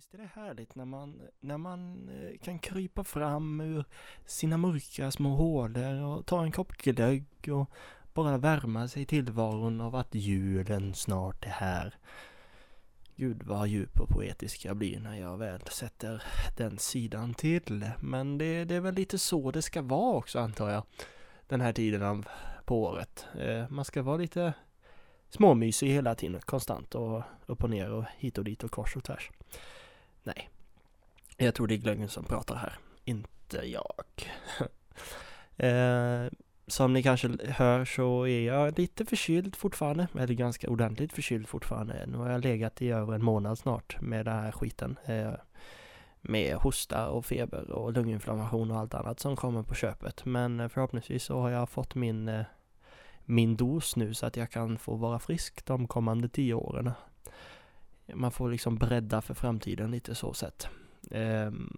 visst är det härligt när man, när man eh, kan krypa fram ur sina mörka små hålor och ta en kopp glögg och bara värma sig tillvaron av att julen snart är här. Gud vad djup och poetisk jag blir när jag väl sätter den sidan till. Men det, det är väl lite så det ska vara också antar jag. Den här tiden av, på året. Eh, man ska vara lite småmysig hela tiden, konstant och upp och ner och hit och dit och kors och tvärs. Nej, jag tror det är glöggen som pratar här, inte jag. eh, som ni kanske hör så är jag lite förkyld fortfarande, eller ganska ordentligt förkyld fortfarande. Nu har jag legat i över en månad snart med den här skiten. Eh, med hosta och feber och lunginflammation och allt annat som kommer på köpet. Men eh, förhoppningsvis så har jag fått min eh, min dos nu så att jag kan få vara frisk de kommande tio åren. Man får liksom bredda för framtiden lite så sett. Ehm,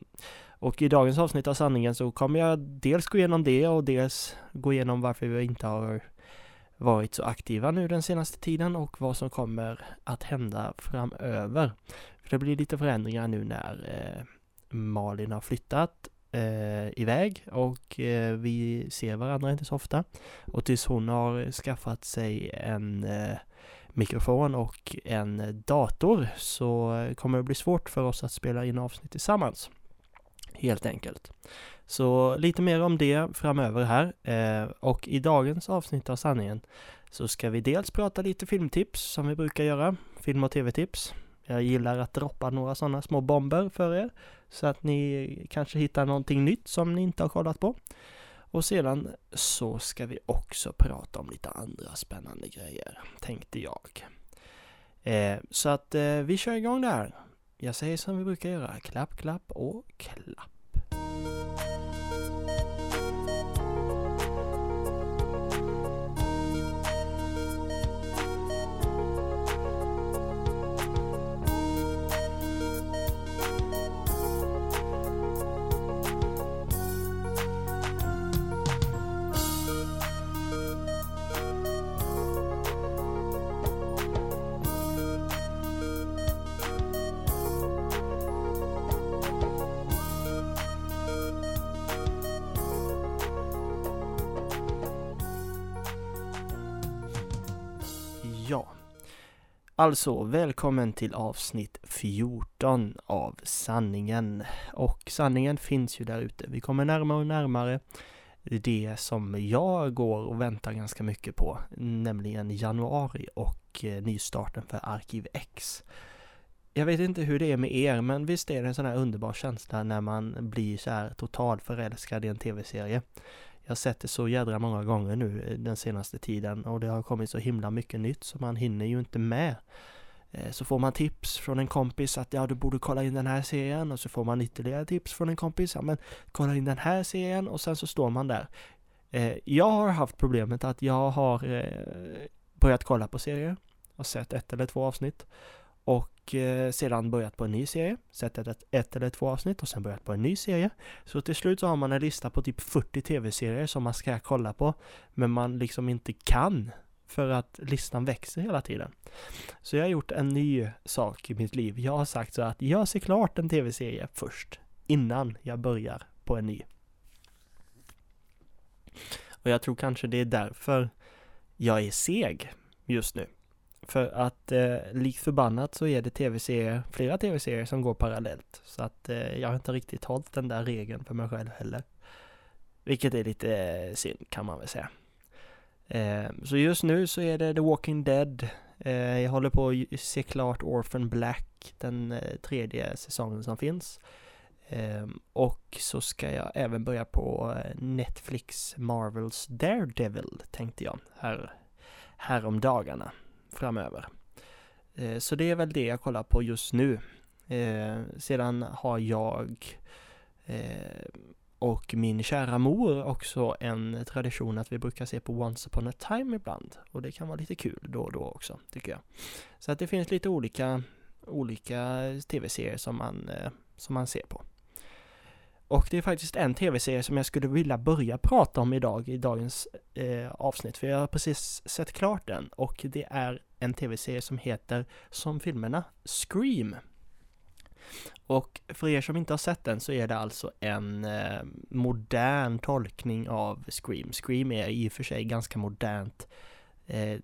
och i dagens avsnitt av sanningen så kommer jag dels gå igenom det och dels gå igenom varför vi inte har varit så aktiva nu den senaste tiden och vad som kommer att hända framöver. För det blir lite förändringar nu när eh, Malin har flyttat eh, iväg och eh, vi ser varandra inte så ofta. Och tills hon har skaffat sig en eh, mikrofon och en dator så kommer det bli svårt för oss att spela in avsnitt tillsammans. Helt enkelt. Så lite mer om det framöver här. Eh, och i dagens avsnitt av sanningen så ska vi dels prata lite filmtips som vi brukar göra. Film och tv-tips. Jag gillar att droppa några sådana små bomber för er. Så att ni kanske hittar någonting nytt som ni inte har kollat på. Och sedan så ska vi också prata om lite andra spännande grejer, tänkte jag. Eh, så att eh, vi kör igång där. Jag säger som vi brukar göra, klapp, klapp och klapp. Alltså, välkommen till avsnitt 14 av Sanningen. Och sanningen finns ju där ute. Vi kommer närmare och närmare det som jag går och väntar ganska mycket på, nämligen januari och eh, nystarten för Arkiv X. Jag vet inte hur det är med er, men visst är det en sån här underbar känsla när man blir så här totalt förälskad i en tv-serie. Jag har sett det så jädra många gånger nu eh, den senaste tiden och det har kommit så himla mycket nytt så man hinner ju inte med. Eh, så får man tips från en kompis att ja, du borde kolla in den här serien och så får man ytterligare tips från en kompis. Ja, men kolla in den här serien och sen så står man där. Eh, jag har haft problemet att jag har börjat kolla på serier och sett ett eller två avsnitt och eh, sedan börjat på en ny serie, sett ett, ett eller två avsnitt och sen börjat på en ny serie. Så till slut så har man en lista på typ 40 tv-serier som man ska kolla på, men man liksom inte kan för att listan växer hela tiden. Så jag har gjort en ny sak i mitt liv. Jag har sagt så att jag ser klart en tv-serie först, innan jag börjar på en ny. Och jag tror kanske det är därför jag är seg just nu. För att eh, likt förbannat så är det tv-serier, flera tv-serier som går parallellt. Så att eh, jag har inte riktigt hållit den där regeln för mig själv heller. Vilket är lite eh, synd kan man väl säga. Eh, så just nu så är det The Walking Dead. Eh, jag håller på att se klart Orphan Black, den eh, tredje säsongen som finns. Ehm, och så ska jag även börja på eh, Netflix Marvels Daredevil tänkte jag här, häromdagarna. dagarna framöver. Eh, så det är väl det jag kollar på just nu. Eh, sedan har jag eh, och min kära mor också en tradition att vi brukar se på Once upon a time ibland. Och det kan vara lite kul då och då också, tycker jag. Så att det finns lite olika, olika tv-serier som man, som man ser på. Och det är faktiskt en tv-serie som jag skulle vilja börja prata om idag i dagens eh, avsnitt, för jag har precis sett klart den och det är en tv-serie som heter, som filmerna, Scream. Och för er som inte har sett den så är det alltså en eh, modern tolkning av Scream. Scream är i och för sig ganska modernt eh,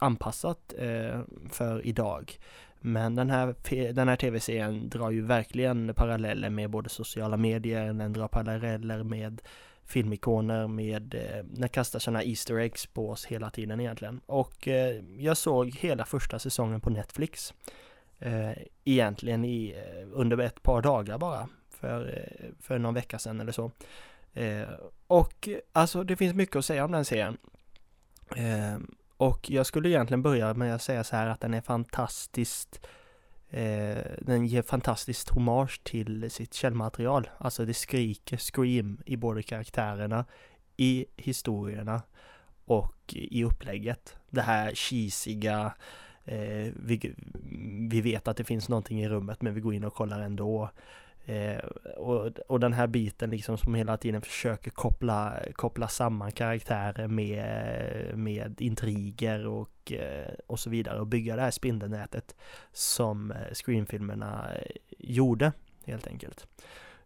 anpassat eh, för idag. Men den här, den här tv-serien drar ju verkligen paralleller med både sociala medier, den drar paralleller med filmikoner med, eh, den kastar sådana Easter eggs på oss hela tiden egentligen. Och eh, jag såg hela första säsongen på Netflix. Eh, egentligen i, eh, under ett par dagar bara. För, eh, för någon vecka sedan eller så. Eh, och alltså det finns mycket att säga om den serien och jag skulle egentligen börja med att säga så här att den är fantastiskt eh, den ger fantastiskt hommage till sitt källmaterial. Alltså det skriker Scream i både karaktärerna, i historierna och i upplägget. Det här cheesiga, Eh, vi, vi, vet att det finns någonting i rummet men vi går in och kollar ändå. Eh, och, och den här biten liksom som hela tiden försöker koppla, koppla samman karaktärer med, med intriger och, eh, och så vidare och bygga det här spindelnätet som eh, Scream-filmerna eh, gjorde helt enkelt.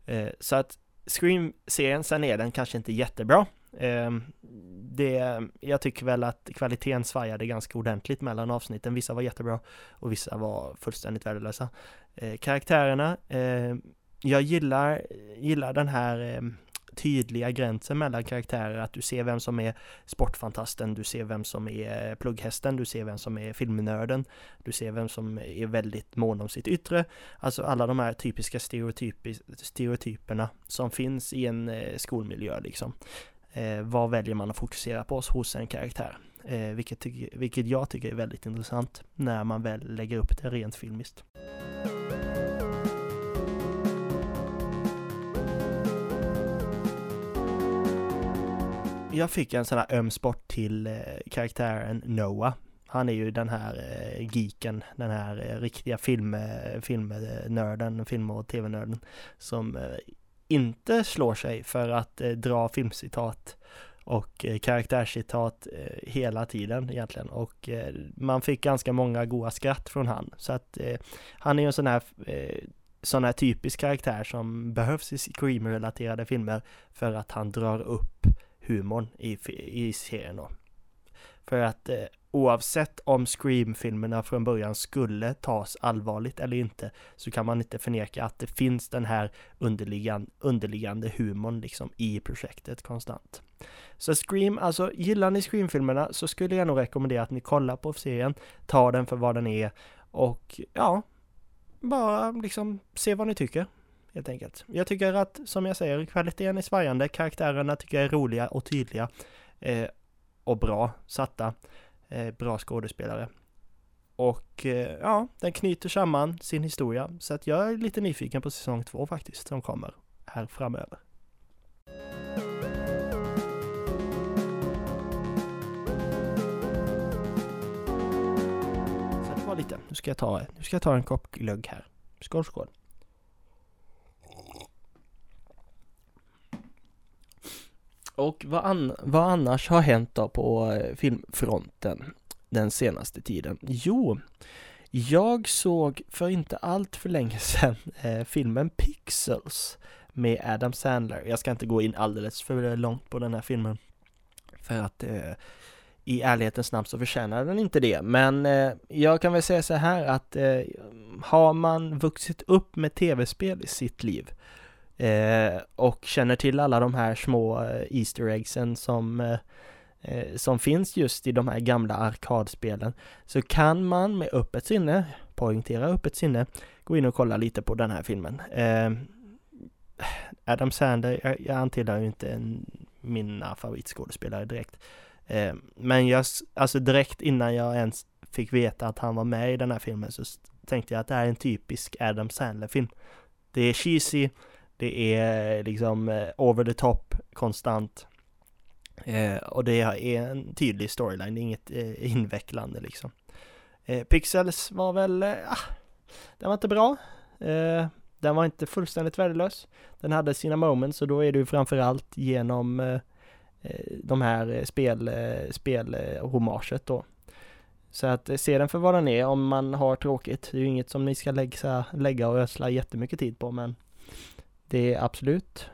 Eh, så att Scream-serien, sen är den kanske inte jättebra. Eh, det, jag tycker väl att kvaliteten svajade ganska ordentligt mellan avsnitten. Vissa var jättebra och vissa var fullständigt värdelösa. Eh, karaktärerna, eh, jag gillar, gillar den här eh, tydliga gränsen mellan karaktärer, att du ser vem som är sportfantasten, du ser vem som är eh, plugghästen, du ser vem som är filmnörden, du ser vem som är väldigt mån om sitt yttre. Alltså alla de här typiska stereotyperna som finns i en eh, skolmiljö liksom. Eh, vad väljer man att fokusera på hos en karaktär? Eh, vilket, vilket jag tycker är väldigt intressant när man väl lägger upp det rent filmiskt. Jag fick en sån här öm sport till eh, karaktären Noah. Han är ju den här eh, geeken, den här eh, riktiga film, eh, filmnörden, film och tv-nörden som eh, inte slår sig för att eh, dra filmcitat och eh, karaktärscitat eh, hela tiden egentligen och eh, man fick ganska många goda skratt från han så att eh, han är ju en sån här eh, sån här typisk karaktär som behövs i Scream-relaterade filmer för att han drar upp humorn i, i serien då. För att eh, oavsett om Scream-filmerna från början skulle tas allvarligt eller inte så kan man inte förneka att det finns den här underliggande, underliggande humorn liksom i projektet konstant. Så Scream, alltså gillar ni Scream-filmerna så skulle jag nog rekommendera att ni kollar på serien, tar den för vad den är och ja, bara liksom se vad ni tycker helt enkelt. Jag tycker att, som jag säger, kvaliteten är svajande, karaktärerna tycker jag är roliga och tydliga eh, och bra satta. Eh, bra skådespelare. Och eh, ja, den knyter samman sin historia. Så att jag är lite nyfiken på säsong två faktiskt, som kommer här framöver. Så det var lite. Nu ska jag ta, nu ska jag ta en kopp glögg här. Skål, skål. Och vad, an vad annars har hänt då på eh, filmfronten den senaste tiden? Jo, jag såg för inte allt för länge sedan eh, filmen Pixels med Adam Sandler. Jag ska inte gå in alldeles för långt på den här filmen för att eh, i ärlighetens namn så förtjänar den inte det. Men eh, jag kan väl säga så här att eh, har man vuxit upp med tv-spel i sitt liv Eh, och känner till alla de här små eh, Easter eggsen som, eh, eh, som finns just i de här gamla arkadspelen så kan man med öppet sinne, poängtera öppet sinne, gå in och kolla lite på den här filmen. Eh, Adam Sandler, jag, jag antillhör ju inte en, mina favoritskådespelare direkt. Eh, men jag, alltså direkt innan jag ens fick veta att han var med i den här filmen så tänkte jag att det här är en typisk Adam Sandler-film. Det är cheesy, det är eh, liksom eh, over the top konstant. Eh, och det är en tydlig storyline, det är inget eh, invecklande liksom. Eh, Pixels var väl, eh, ah, den var inte bra. Eh, den var inte fullständigt värdelös. Den hade sina moments och då är det ju framförallt genom eh, de här spel, spelhommaget då. Så att se den för vad den är om man har tråkigt. Det är ju inget som ni ska lägga, lägga och ösla jättemycket tid på men det är absolut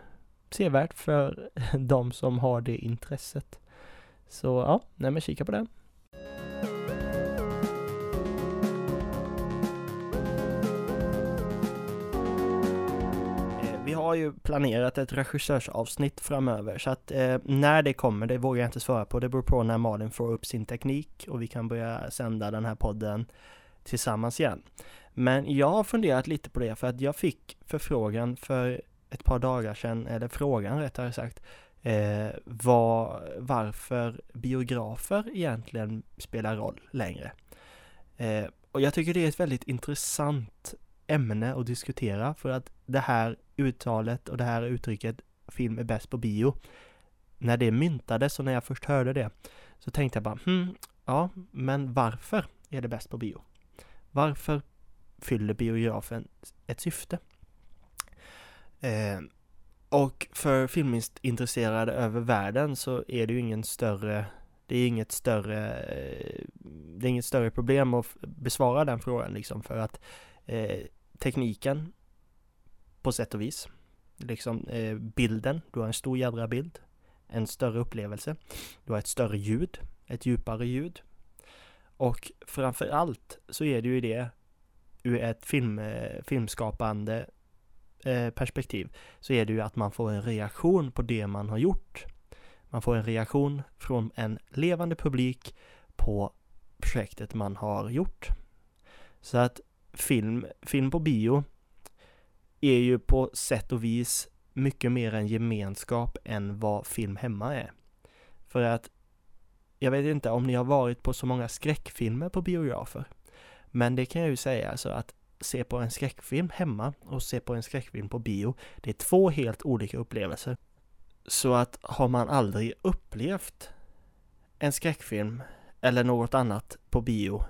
sevärt för de som har det intresset. Så ja, nej men kika på den. Eh, vi har ju planerat ett regissörsavsnitt framöver så att eh, när det kommer, det vågar jag inte svara på. Det beror på när Malin får upp sin teknik och vi kan börja sända den här podden tillsammans igen. Men jag har funderat lite på det för att jag fick förfrågan för ett par dagar sedan, eller frågan rättare sagt, eh, var, varför biografer egentligen spelar roll längre. Eh, och jag tycker det är ett väldigt intressant ämne att diskutera för att det här uttalet och det här uttrycket film är bäst på bio. När det myntades och när jag först hörde det så tänkte jag bara, hmm, ja, men varför är det bäst på bio? Varför fyller biografen ett syfte? Eh, och för filmintresserade över världen så är det ju ingen större det är inget större eh, det är inget större problem att besvara den frågan liksom för att eh, tekniken på sätt och vis liksom eh, bilden, du har en stor jädra bild en större upplevelse du har ett större ljud, ett djupare ljud och framför allt så är det ju det ur ett film, eh, filmskapande eh, perspektiv så är det ju att man får en reaktion på det man har gjort. Man får en reaktion från en levande publik på projektet man har gjort. Så att film, film på bio är ju på sätt och vis mycket mer en gemenskap än vad film hemma är. För att jag vet inte om ni har varit på så många skräckfilmer på biografer. Men det kan jag ju säga alltså att se på en skräckfilm hemma och se på en skräckfilm på bio. Det är två helt olika upplevelser. Så att har man aldrig upplevt en skräckfilm eller något annat på bio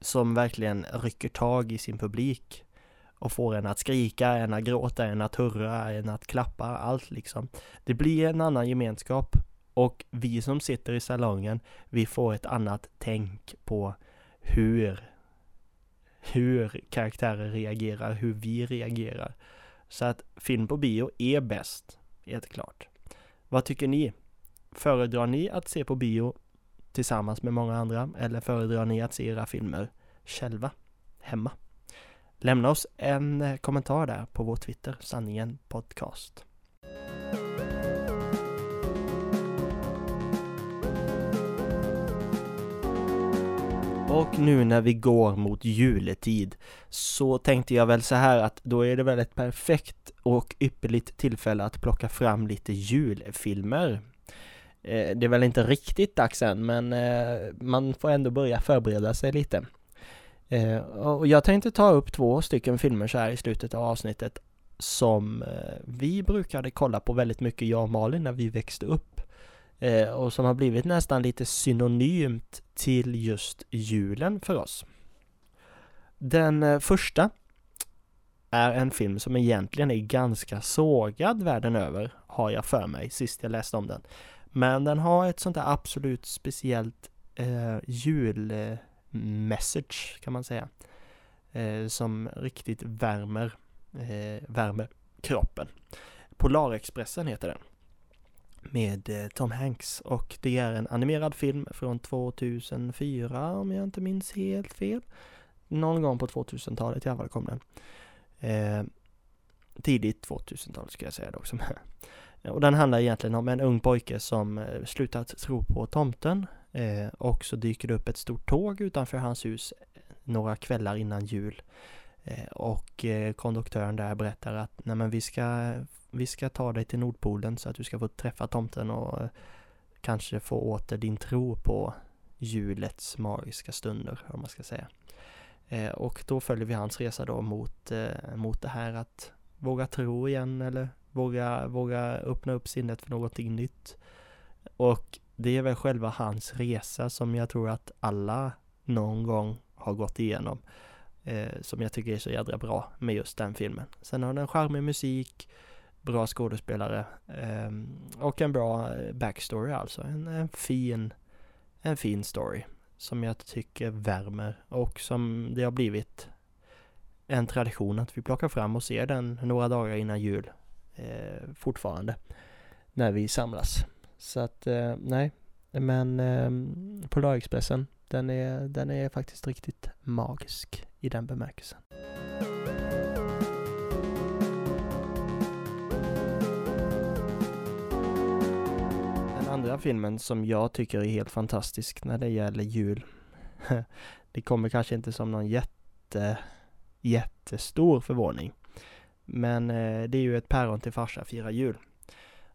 som verkligen rycker tag i sin publik och får en att skrika, en att gråta, en att hurra, en att klappa, allt liksom. Det blir en annan gemenskap och vi som sitter i salongen, vi får ett annat tänk på hur hur karaktärer reagerar, hur vi reagerar. Så att film på bio är bäst, helt klart. Vad tycker ni? Föredrar ni att se på bio tillsammans med många andra eller föredrar ni att se era filmer själva, hemma? Lämna oss en eh, kommentar där på vår Twitter, sanningen podcast. Och nu när vi går mot juletid så tänkte jag väl så här att då är det väl ett perfekt och ypperligt tillfälle att plocka fram lite julfilmer. Eh, det är väl inte riktigt dags än men eh, man får ändå börja förbereda sig lite. Eh, och jag tänkte ta upp två stycken filmer så här i slutet av avsnittet som vi brukade kolla på väldigt mycket, jag och Malin, när vi växte upp eh, och som har blivit nästan lite synonymt till just julen för oss. Den eh, första är en film som egentligen är ganska sågad världen över, har jag för mig, sist jag läste om den. Men den har ett sånt där absolut speciellt eh, julmessage kan man säga. Eh, som riktigt värmer, eh, värmer kroppen. Polarexpressen heter den med eh, Tom Hanks och det är en animerad film från 2004 om jag inte minns helt fel. Någon gång på 2000-talet i alla fall kom den. Eh, tidigt 2000-tal ska jag säga det också. och den handlar egentligen om en ung pojke som eh, slutat tro på tomten eh, och så dyker det upp ett stort tåg utanför hans hus eh, några kvällar innan jul. Eh, och eh, konduktören där berättar att nej men vi ska vi ska ta dig till Nordpolen så att du ska få träffa tomten och eh, kanske få åter din tro på julets magiska stunder, om man ska säga. Och då följer vi hans resa då mot, mot det här att våga tro igen eller våga, våga öppna upp sinnet för någonting nytt. Och det är väl själva hans resa som jag tror att alla någon gång har gått igenom. Eh, som jag tycker är så jädra bra med just den filmen. Sen har den charmig musik, bra skådespelare eh, och en bra eh, backstory alltså. En, en, fin, en fin story som jag tycker värmer och som det har blivit en tradition att vi plockar fram och ser den några dagar innan jul eh, fortfarande när vi samlas. Så att eh, nej, men eh, Polarexpressen den är, den är faktiskt riktigt magisk i den bemärkelsen. Den andra filmen som jag tycker är helt fantastisk när det gäller jul det kommer kanske inte som någon jätte jättestor förvåning. Men eh, det är ju ett päron till farsa firar jul.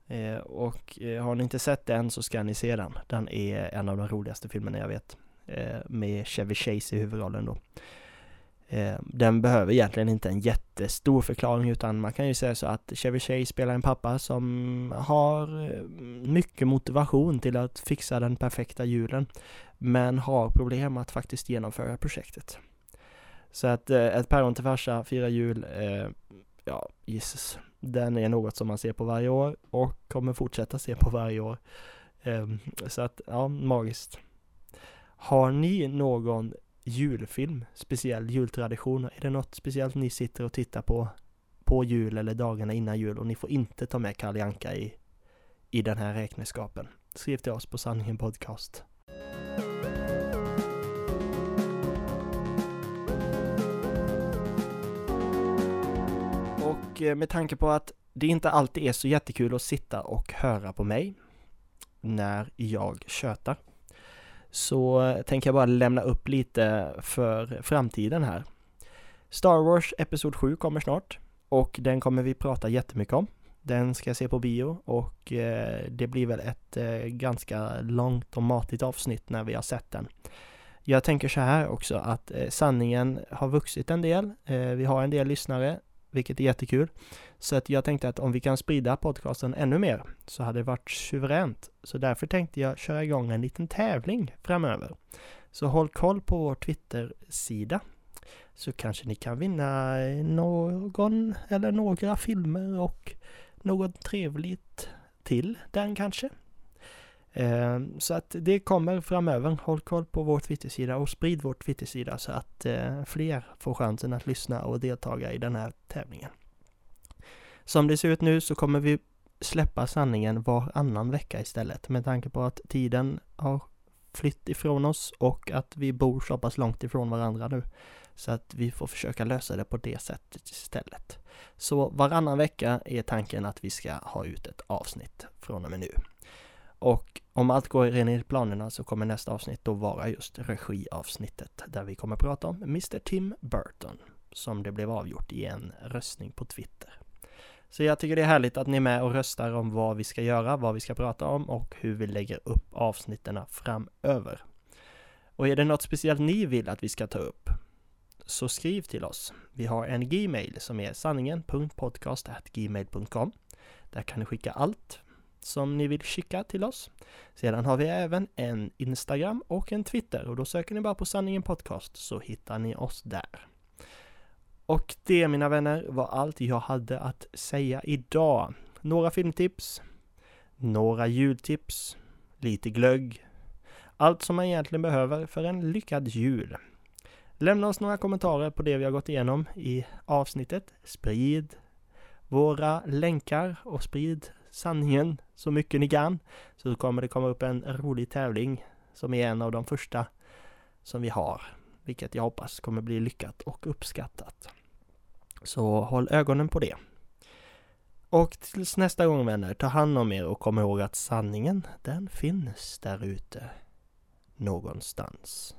Eh, och eh, har ni inte sett den så ska ni se den. Den är en av de roligaste filmerna jag vet. Med Chevy Chase i huvudrollen då. Eh, den behöver egentligen inte en jättestor förklaring utan man kan ju säga så att Chevy Chase spelar en pappa som har eh, mycket motivation till att fixa den perfekta julen. Men har problem att faktiskt genomföra projektet. Så att eh, ett päron till farsa, firar jul, eh, ja, Jesus. Den är något som man ser på varje år och kommer fortsätta se på varje år. Eh, så att, ja, magiskt. Har ni någon julfilm, speciell jultradition? Är det något speciellt ni sitter och tittar på på jul eller dagarna innan jul och ni får inte ta med Kalle Anka i, i den här räkneskapen? Skriv till oss på Sanningen Podcast. Och eh, med tanke på att det inte alltid är så jättekul att sitta och höra på mig när jag tjötar så tänker jag bara lämna upp lite för framtiden här. Star Wars Episod 7 kommer snart och den kommer vi prata jättemycket om. Den ska jag se på bio och eh, det blir väl ett eh, ganska långt och matigt avsnitt när vi har sett den. Jag tänker så här också att eh, sanningen har vuxit en del. vi har en del lyssnare vilket är jättekul. Så att jag tänkte att om vi kan sprida podcasten ännu mer så hade det varit suveränt. Så därför tänkte jag köra igång en liten tävling framöver. Så håll koll på vår Twitter-sida så kanske ni kan vinna någon eller några filmer och något trevligt till den kanske. Eh, så att det kommer framöver. Håll koll på vår Twittersida och sprid vår Twittersida så att eh, fler får chansen att lyssna och deltaga i den här tävlingen. Som det ser ut nu så kommer vi släppa sanningen varannan vecka istället med tanke på att tiden har flytt ifrån oss och att vi bor så pass långt ifrån varandra nu. Så att vi får försöka lösa det på det sättet istället. Så varannan vecka är tanken att vi ska ha ut ett avsnitt från och med nu. Och om allt går enligt planerna så kommer nästa avsnitt då vara just regiavsnittet där vi kommer prata om Mr Tim Burton som det blev avgjort i en röstning på Twitter. Så jag tycker det är härligt att ni är med och röstar om vad vi ska göra, vad vi ska prata om och hur vi lägger upp avsnitten framöver. Och är det något speciellt ni vill att vi ska ta upp så skriv till oss. Vi har en Gmail som är sanningen.podcast.gmail.com Där kan ni skicka allt som ni vill skicka till oss. Sedan har vi även en Instagram och en Twitter och då söker ni bara på Sanningen Podcast så hittar ni oss där. Och det mina vänner var allt jag hade att säga idag. Några filmtips, några jultips, lite glögg. Allt som man egentligen behöver för en lyckad jul. Lämna oss några kommentarer på det vi har gått igenom i avsnittet. Sprid våra länkar och sprid sanningen så mycket ni kan så kommer det komma upp en rolig tävling som är en av de första som vi har, vilket jag hoppas kommer bli lyckat och uppskattat. Så håll ögonen på det. Och tills nästa gång vänner, ta hand om er och kom ihåg att sanningen, den finns där ute någonstans.